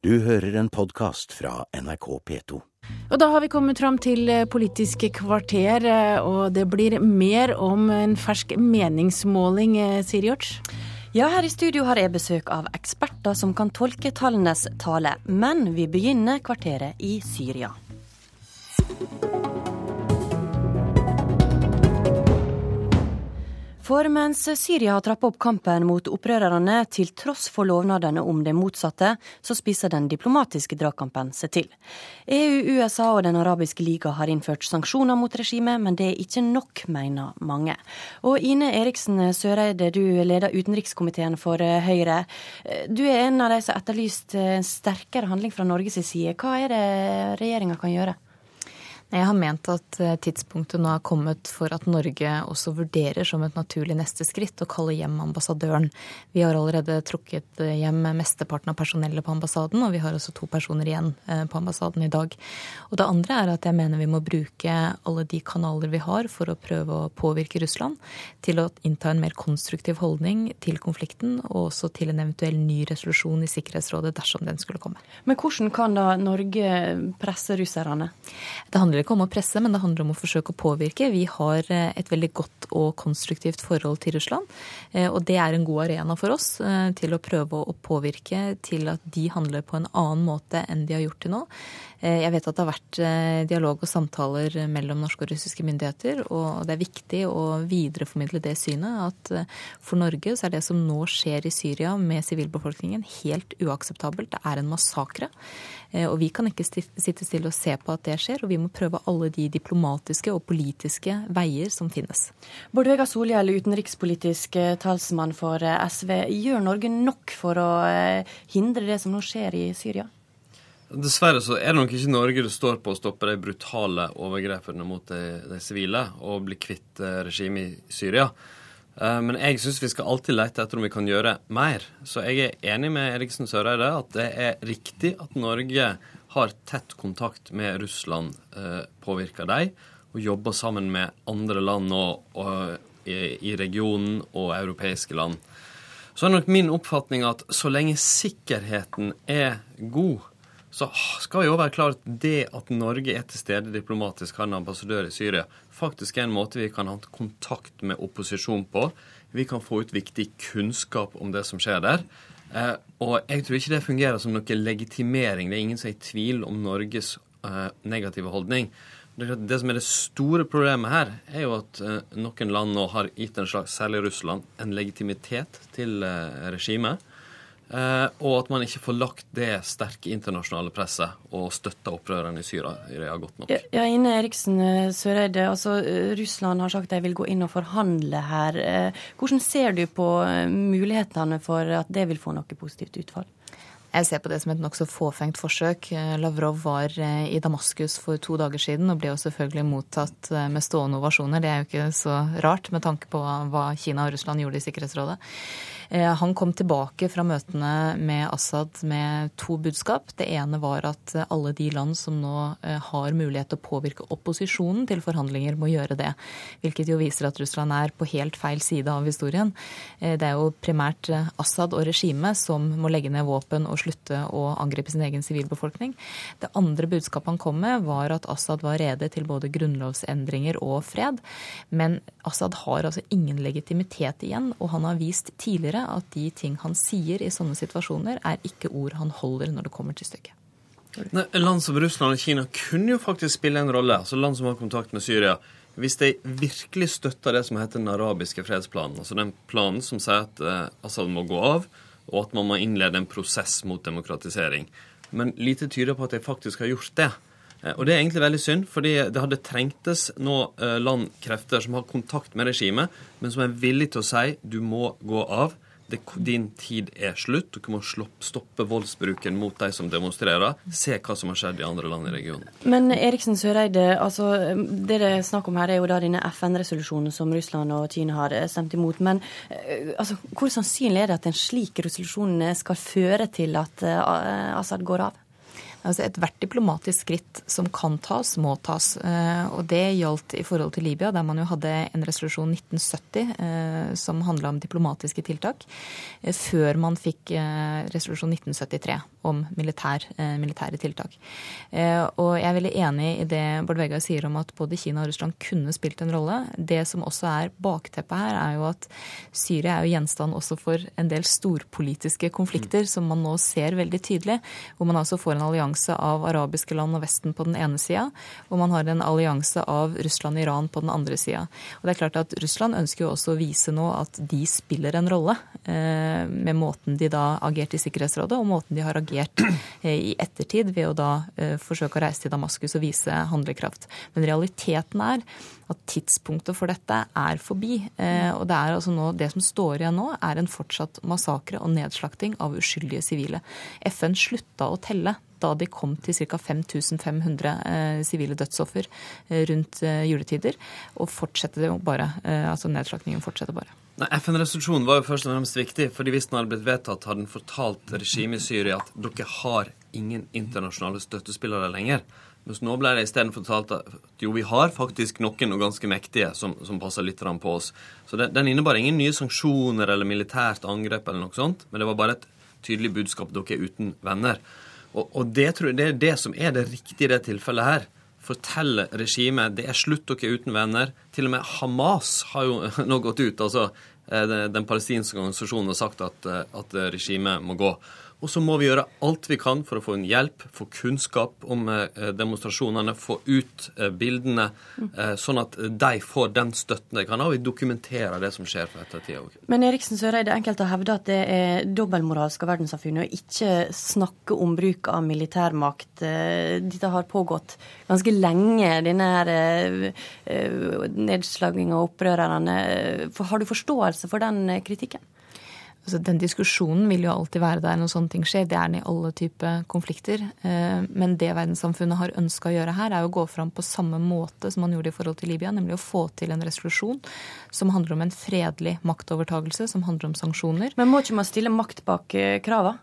Du hører en podkast fra NRK P2. Og da har vi kommet fram til Politisk Politiske kvarter, eh, og det blir mer om en fersk meningsmåling, sier Siri Hjorts? Ja, her i studio har jeg besøk av eksperter som kan tolke tallenes tale. Men vi begynner kvarteret i Syria. For mens Syria har trappa opp kampen mot opprørerne til tross for lovnadene om det motsatte, så spisser den diplomatiske dragkampen seg til. EU, USA og Den arabiske liga har innført sanksjoner mot regimet, men det er ikke nok, mener mange. Og Ine Eriksen Søreide, du leder utenrikskomiteen for Høyre. Du er en av de som har etterlyst sterkere handling fra Norges side. Hva er det regjeringa kan gjøre? Jeg har ment at eh, tidspunktet nå er kommet for at Norge også vurderer som et naturlig neste skritt å kalle hjem ambassadøren. Vi har allerede trukket eh, hjem mesteparten av personellet på ambassaden, og vi har også to personer igjen eh, på ambassaden i dag. Og det andre er at jeg mener vi må bruke alle de kanaler vi har for å prøve å påvirke Russland til å innta en mer konstruktiv holdning til konflikten, og også til en eventuell ny resolusjon i Sikkerhetsrådet dersom den skulle komme. Men hvordan kan da Norge presse russerne? Det handler handler ikke om å presse, men det handler om å forsøke å påvirke. Vi har eh, et veldig godt og konstruktivt forhold til Russland. Eh, og det er en god arena for oss eh, til å prøve å påvirke til at de handler på en annen måte enn de har gjort til nå. Jeg vet at det har vært dialog og samtaler mellom norske og russiske myndigheter, og det er viktig å videreformidle det synet at for Norge så er det som nå skjer i Syria med sivilbefolkningen helt uakseptabelt. Det er en massakre. Og vi kan ikke sitte stille og se på at det skjer, og vi må prøve alle de diplomatiske og politiske veier som finnes. Bård Vegar Solhjell, utenrikspolitisk eh, talsmann for eh, SV. Gjør Norge nok for å eh, hindre det som nå skjer i Syria? Dessverre så er det nok ikke Norge det står på å stoppe de brutale overgrepene mot de sivile og bli kvitt regimet i Syria. Men jeg syns vi skal alltid lete etter om vi kan gjøre mer. Så jeg er enig med Eriksen Søreide at det er riktig at Norge har tett kontakt med Russland, eh, påvirker dem, og jobber sammen med andre land og, og, i, i regionen og europeiske land. Så er nok min oppfatning at så lenge sikkerheten er god, så skal jo være klart det at Norge er til stede diplomatisk, har en ambassadør i Syria, faktisk en måte vi kan ha kontakt med opposisjon på. Vi kan få ut viktig kunnskap om det som skjer der. Eh, og jeg tror ikke det fungerer som noe legitimering. Det er ingen som er i tvil om Norges eh, negative holdning. Det som er det store problemet her, er jo at eh, noen land nå har gitt en slags, særlig Russland, en legitimitet til regimet. Eh, og at man ikke får lagt det sterke internasjonale presset og støtta opprørerne i Syria godt nok. Ja, Ine Eriksen eh, Søreide, altså eh, Russland har sagt de vil gå inn og forhandle her. Hvordan ser du på mulighetene for at det vil få noe positivt utfall? Jeg ser på det som et nokså fåfengt forsøk. Lavrov var i Damaskus for to dager siden og ble jo selvfølgelig mottatt med stående ovasjoner. Det er jo ikke så rart med tanke på hva Kina og Russland gjorde i Sikkerhetsrådet. Eh, han kom tilbake fra møtene med Assad med to budskap. Det ene var at alle de land som nå eh, har mulighet til å påvirke opposisjonen til forhandlinger, må gjøre det. Hvilket jo viser at Russland er på helt feil side av historien. Eh, det er jo primært Assad og regimet som må legge ned våpen og slutte å angripe sin egen sivilbefolkning. Det andre budskapet han kom med, var at Assad var rede til både grunnlovsendringer og fred. Men Assad har altså ingen legitimitet igjen, og han har vist tidligere at de ting han sier i sånne situasjoner, er ikke ord han holder når det kommer til stykket. Nei, land som Russland og Kina kunne jo faktisk spille en rolle. altså Land som har kontakt med Syria. Hvis de virkelig støtter det som heter den arabiske fredsplanen, altså den planen som sier at eh, Assad må gå av, og at man må innlede en prosess mot demokratisering. Men lite tyder på at de faktisk har gjort det. Eh, og det er egentlig veldig synd, fordi det hadde trengtes nå landkrefter som har kontakt med regimet, men som er villige til å si du må gå av det, din tid er slutt. Dere må stoppe voldsbruken mot de som demonstrerer. Se hva som har skjedd i andre land i regionen. Men Eriksen Søreide, altså, det det er snakk om her, er jo da denne FN-resolusjonen som Russland og Kina har eh, stemt imot. Men eh, altså, hvor sannsynlig er det at en slik resolusjon skal føre til at Assad går av? Altså Ethvert diplomatisk skritt som kan tas, må tas. Eh, og det gjaldt i forhold til Libya, der man jo hadde en resolusjon 1970 eh, som handla om diplomatiske tiltak, eh, før man fikk resolusjon 1973. om militær, eh, militære tiltak. Eh, og jeg er veldig enig i det Bård Vegar sier om at både Kina og Russland kunne spilt en rolle. Det som også er bakteppet her, er jo at Syria er jo gjenstand også for en del storpolitiske konflikter mm. som man nå ser veldig tydelig. Hvor man altså får en allianse av arabiske land og Vesten på den ene sida, og man har en allianse av Russland og Iran på den andre sida. Og det er klart at Russland ønsker jo også å vise nå at de spiller en rolle eh, med måten de da agerte i Sikkerhetsrådet, og måten de har agert eh, i ettertid ved å da eh, forsøke å reise til Damaskus og vise handlekraft. Men realiteten er at tidspunktet for dette er forbi. Og det er altså nå, det som står igjen nå, er en fortsatt massakre og nedslakting av uskyldige sivile. FN slutta å telle da de kom til ca. 5500 sivile dødsoffer rundt juletider. Og fortsetter det jo bare. Altså nedslakningen fortsetter bare. FN-resolusjonen var jo først og fremst viktig, fordi hvis den hadde blitt vedtatt, hadde den fortalt regimet i Syria at dere har ingen internasjonale støttespillere lenger. Mens nå ble det isteden fortalt at jo, vi har faktisk noen og ganske mektige som, som passer litt på oss. Så den, Den innebar ingen nye sanksjoner eller militært angrep, eller noe sånt, men det var bare et tydelig budskap dere er uten venner. Og, og det, jeg, det er det som er det riktige i det tilfellet her Fortelle regimet det er slutt, dere er uten venner. Til og med Hamas har jo nå gått ut. altså eh, Den palestinske organisasjonen har sagt at, eh, at regimet må gå. Og så må vi gjøre alt vi kan for å få en hjelp, få kunnskap om eh, demonstrasjonene, få ut eh, bildene, eh, sånn at de får den støtten de kan ha. Og vi dokumenterer det som skjer for ettertida òg. Men Eriksen Søreide, enkelte har hevdet at det er dobbeltmoralsk av verdenssamfunnet å ikke snakke om bruk av militærmakt. Dette har pågått ganske lenge, denne her nedslaginga av opprørerne. Har du forståelse for den kritikken? Altså, den diskusjonen vil jo alltid være der når sånne ting skjer. Det er den i alle typer konflikter. Eh, men det verdenssamfunnet har ønska å gjøre her, er å gå fram på samme måte som man gjorde i forhold til Libya, nemlig å få til en resolusjon som handler om en fredelig maktovertagelse, som handler om sanksjoner. Men må ikke man stille makt bak eh, krava?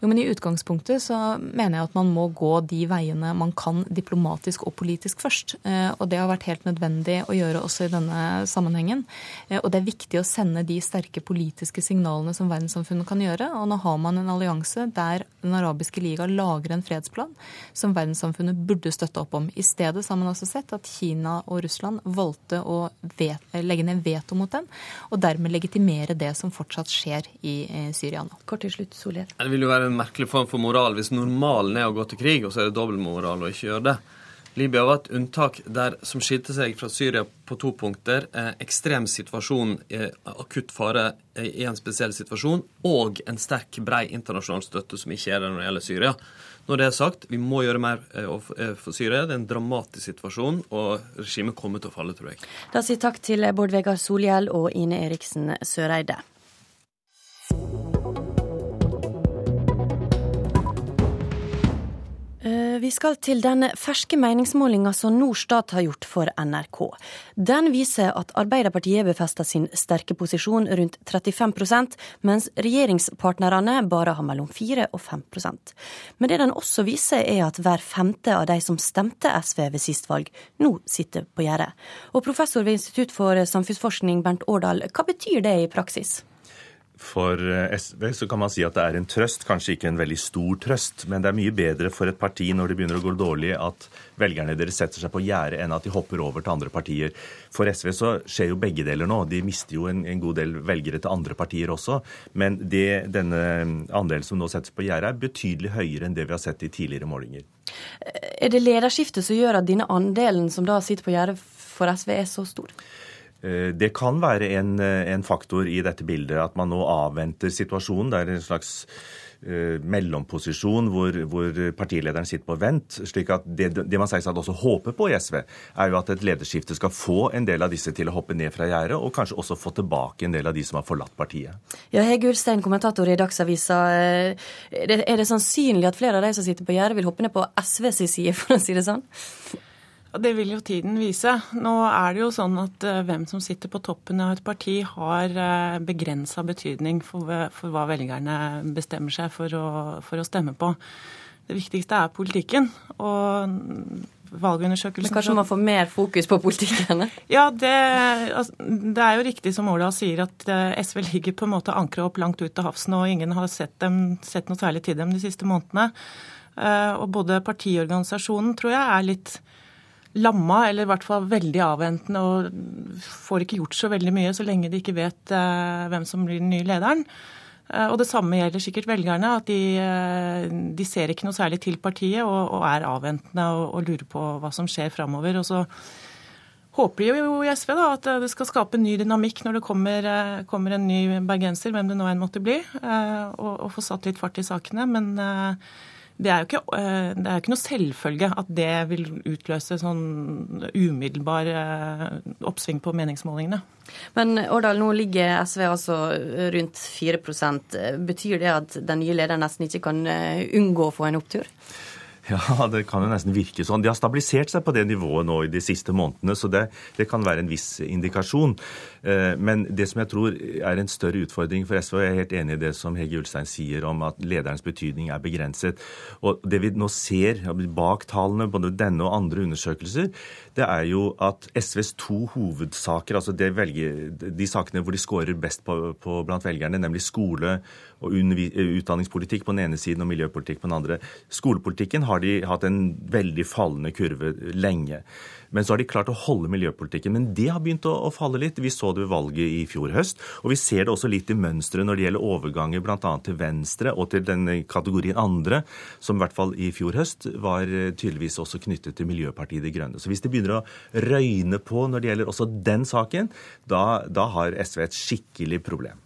Jo, men I utgangspunktet så mener jeg at man må gå de veiene man kan diplomatisk og politisk først. Eh, og det har vært helt nødvendig å gjøre også i denne sammenhengen. Eh, og det er viktig å sende de sterke politiske signalene som verdenssamfunnet kan gjøre. Og nå har man en allianse der Den arabiske liga lager en fredsplan som verdenssamfunnet burde støtte opp om. I stedet har man altså sett at Kina og Russland valgte å vet, legge ned veto mot den, og dermed legitimere det som fortsatt skjer i eh, Syria nå. Kort til slutt, Solhjell. Det vil jo være en merkelig form for moral hvis normalen er å gå til krig, og så er det dobbeltmoral å ikke gjøre det. Libya var et unntak der, som skilte seg fra Syria på to punkter. Eh, ekstrem situasjon, eh, akutt fare i en spesiell situasjon, og en sterk, brei internasjonal støtte som ikke er der når det gjelder Syria. Når det er sagt, vi må gjøre mer eh, eh, for Syria. Det er en dramatisk situasjon, og regimet kommer til å falle, tror jeg. Da sier takk til Bård Vegar Solhjell og Ine Eriksen Søreide. Vi skal til den ferske meningsmålinga som Norstat har gjort for NRK. Den viser at Arbeiderpartiet befester sin sterke posisjon rundt 35% mens regjeringspartnerne bare har mellom 4 og 5% Men det den også viser, er at hver femte av de som stemte SV ved sist valg, nå sitter på gjerdet. Og professor ved Institutt for samfunnsforskning, Bernt Årdal, hva betyr det i praksis? For eh, SV så kan man si at det er en trøst, kanskje ikke en veldig stor trøst, men det er mye bedre for et parti når det begynner å gå dårlig, at velgerne deres setter seg på gjerdet, enn at de hopper over til andre partier. For SV så skjer jo begge deler nå. De mister jo en, en god del velgere til andre partier også. Men det, denne andelen som nå settes på gjerdet, er betydelig høyere enn det vi har sett i tidligere målinger. Er det lederskiftet som gjør at denne andelen som da sitter på gjerdet for SV, er så stor? Eh, det kan være en, eh, en, faktor i dette bildet at man nå avventer situasjonen. Det er en slags uh, mellomposisjon hvor, hvor, partilederen sitter på vent. slik at Det, det man selvsagt også håper på i SV, er jo at et lederskifte skal få en del av disse til å hoppe ned fra gjerdet, og kanskje også få tilbake en del av de som har forlatt partiet. Ja, Hege Ulstein, kommentator i Dagsavisa. Er det, er det sannsynlig at flere av de som sitter på gjerdet, vil hoppe ned på SVs side, for å si det sånn? Det vil jo tiden vise. Nå er det jo sånn at uh, hvem som sitter på toppen av et parti, har eh, begrensa betydning for, for, hva velgerne bestemmer seg for å, for å, stemme på. Det viktigste er politikken. Og valgundersøkelsen Men kanskje man får mer fokus på politikken? Ja, det, altså, det, er jo riktig som Åla sier, at eh, SV ligger på en måte ankra opp langt ut til havs nå, ingen har sett, dem, sett noe særlig til dem de siste månedene. Eh, og både partiorganisasjonen tror jeg er litt lamma, eller i hvert fall veldig avventende og får ikke gjort så veldig mye så lenge de ikke vet eh, hvem som blir den nye lederen. Eh, og det samme gjelder sikkert velgerne, at de, de ser ikke noe særlig til partiet og, og er avventende og, og, lurer på hva som skjer framover. Og så håper de jo i SV da, at det skal skape en ny dynamikk når det kommer, kommer en ny bergenser, hvem det nå enn måtte bli, og, og få satt litt fart i sakene. Men det er jo ikke, eh, det er ikke noe selvfølge at det vil utløse sånn umiddelbar eh, oppsving på meningsmålingene. Men Årdal, nå ligger SV altså rundt 4% Betyr det at den nye lederen nesten ikke kan eh, unngå å få en opptur? Ja, det kan jo nesten virke sånn. De har stabilisert seg på det nivået nå i de siste månedene, så det, det kan være en viss indikasjon. Eh, men det som jeg tror er en større utfordring for SV, og jeg er helt enig i det som Hege Ulstein sier om at lederens betydning er begrenset. Og det vi nå ser bak tallene, både denne og andre undersøkelser, det er jo at SVs to hovedsaker, altså velger, de sakene hvor de scorer best på, på blant velgerne, nemlig skole og utdanningspolitikk på den ene siden og miljøpolitikk på den andre. Skolepolitikken har de hatt en veldig fallende kurve lenge. Men så har de klart å holde miljøpolitikken. Men det har begynt å, å falle litt. Vi så det ved valget i fjor høst. Og vi ser det også litt i mønsteret når det gjelder overganger bl.a. til Venstre og til den kategorien andre, som i hvert fall i fjor høst var eh, tydeligvis også knyttet til Miljøpartiet De Grønne. Så hvis det begynner å røyne på når det gjelder også den saken, da, da har SV et skikkelig problem.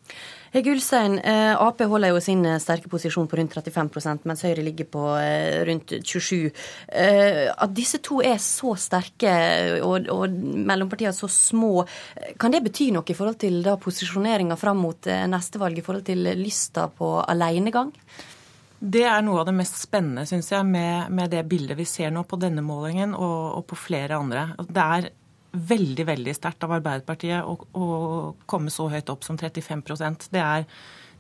Hege Ulstein, eh, Ap holder jo sin eh, sterke posisjon på rundt 35% mens Høyre ligger på eh, rundt 27 At disse to er så sterke og, og mellompartiene så små, kan det bety noe i forhold til da posisjoneringa fram mot neste valg, i forhold til lysta på alenegang? Det er noe av det mest spennende, syns jeg, med, med, det bildet vi ser nå på denne målingen og, og på flere andre. Det er veldig veldig sterkt av Arbeiderpartiet å, å, komme så høyt opp som 35% Det er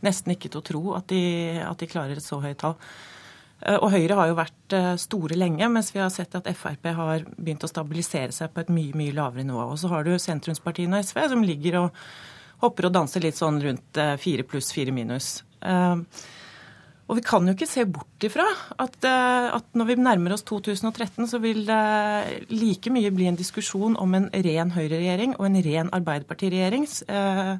nesten ikke til å tro at de, at de klarer et så høyt tall. Eh, og Høyre har jo vært eh, store lenge, mens vi har sett at Frp har begynt å stabilisere seg på et mye mye lavere nivå. Og så har du sentrumspartiene og SV som ligger og hopper og danser litt sånn rundt eh, fire pluss, fire minus. Og vi kan jo ikke se bort ifra at, eh, at, når vi nærmer oss 2013, så vil det like mye bli en diskusjon om en ren høyreregjering og en ren arbeiderpartiregjering, eh,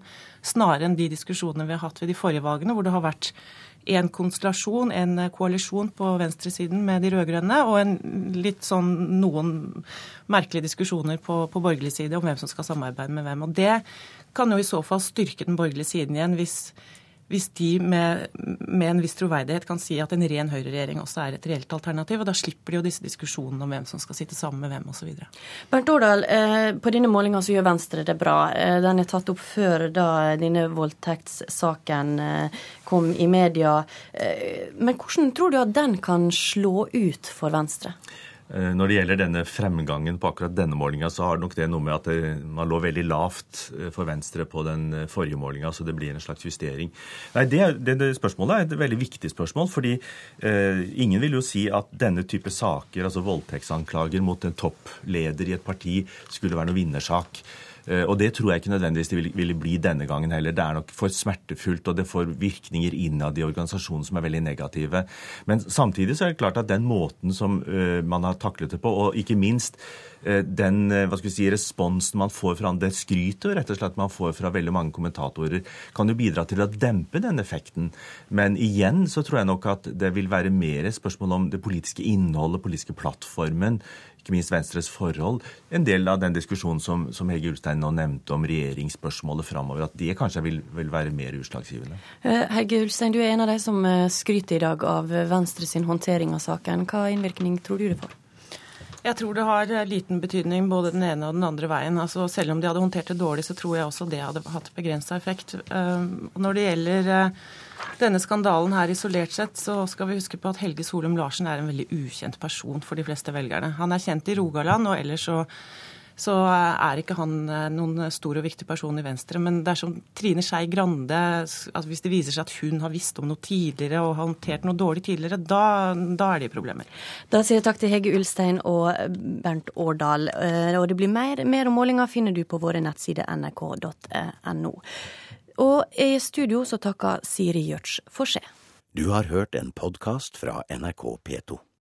snarere enn de diskusjonene vi har hatt ved de forrige valgene, hvor det har vært en konstellasjon, en koalisjon på venstresiden med de rød-grønne, og en litt sånn noen merkelige diskusjoner på, på borgerlig side om hvem som skal samarbeide med hvem. Og det kan jo i så fall styrke den borgerlige siden igjen, hvis hvis de med, med, en viss troverdighet kan si at en ren høyreregjering også er et reelt alternativ. og Da slipper de jo disse diskusjonene om hvem som skal sitte sammen med hvem osv. Bernt Årdal, eh, på denne målinga så gjør Venstre det bra. Eh, den er tatt opp før da denne voldtektssaken eh, kom i media. Men hvordan tror du at den kan slå ut for Venstre? Eh, når det gjelder denne fremgangen på akkurat denne målinga, så har nok det noe med at det, man lå veldig lavt eh, for Venstre på den eh, forrige målinga, så det blir en slags justering. Nei, det, det, det spørsmålet er et veldig viktig spørsmål, fordi eh, ingen vil jo si at denne type saker, altså voldtektsanklager mot en toppleder i et parti, skulle være noe vinnersak. Eh, og det tror jeg ikke nødvendigvis det ville, bli denne gangen heller. Det er nok for smertefullt, og det får virkninger innad i organisasjonen som er veldig negative. Men samtidig så er det klart at den måten som uh, man har taklet det på, og ikke minst uh, den hva skal vi si, responsen man får fra det skrytet rett og slett man får fra veldig mange kommentatorer, kan jo bidra til å dempe den effekten. Men igjen så tror jeg nok at det vil være mer spørsmål om det politiske innholdet, politiske plattformen, ikke minst Venstres forhold, en del av den diskusjonen som, som Hege Ulstein nå nevnte om regjeringsspørsmålet framover, at det kanskje vil, vil, være mer utslagsgivende? Eh, Hege Ulstein, du er en av de som eh, skryter i dag av Venstre sin håndtering av saken. Hva innvirkning tror du det får? Jeg tror det har eh, liten betydning både den ene og den andre veien. Altså, selv om de hadde håndtert det dårlig, så tror jeg også det hadde hatt begrensa effekt. Når det gjelder denne skandalen her isolert sett, så skal vi huske på at Helge Solum Larsen er en veldig ukjent person for de fleste velgerne. Han er kjent i Rogaland, og ellers så, så er ikke han noen stor og viktig person i Venstre. Men dersom Trine Skei Grande, altså hvis det viser seg at hun har visst om noe tidligere og har håndtert noe dårlig tidligere, da, da er det problemer. Da sier jeg takk til Hege Ulstein og Bernt Årdal. Og det blir mer, mer om målinga finner du på våre nettsider nrk.no. Og i studio så takker Siri Gjørts for seg. Du har hørt en podkast fra NRK P2.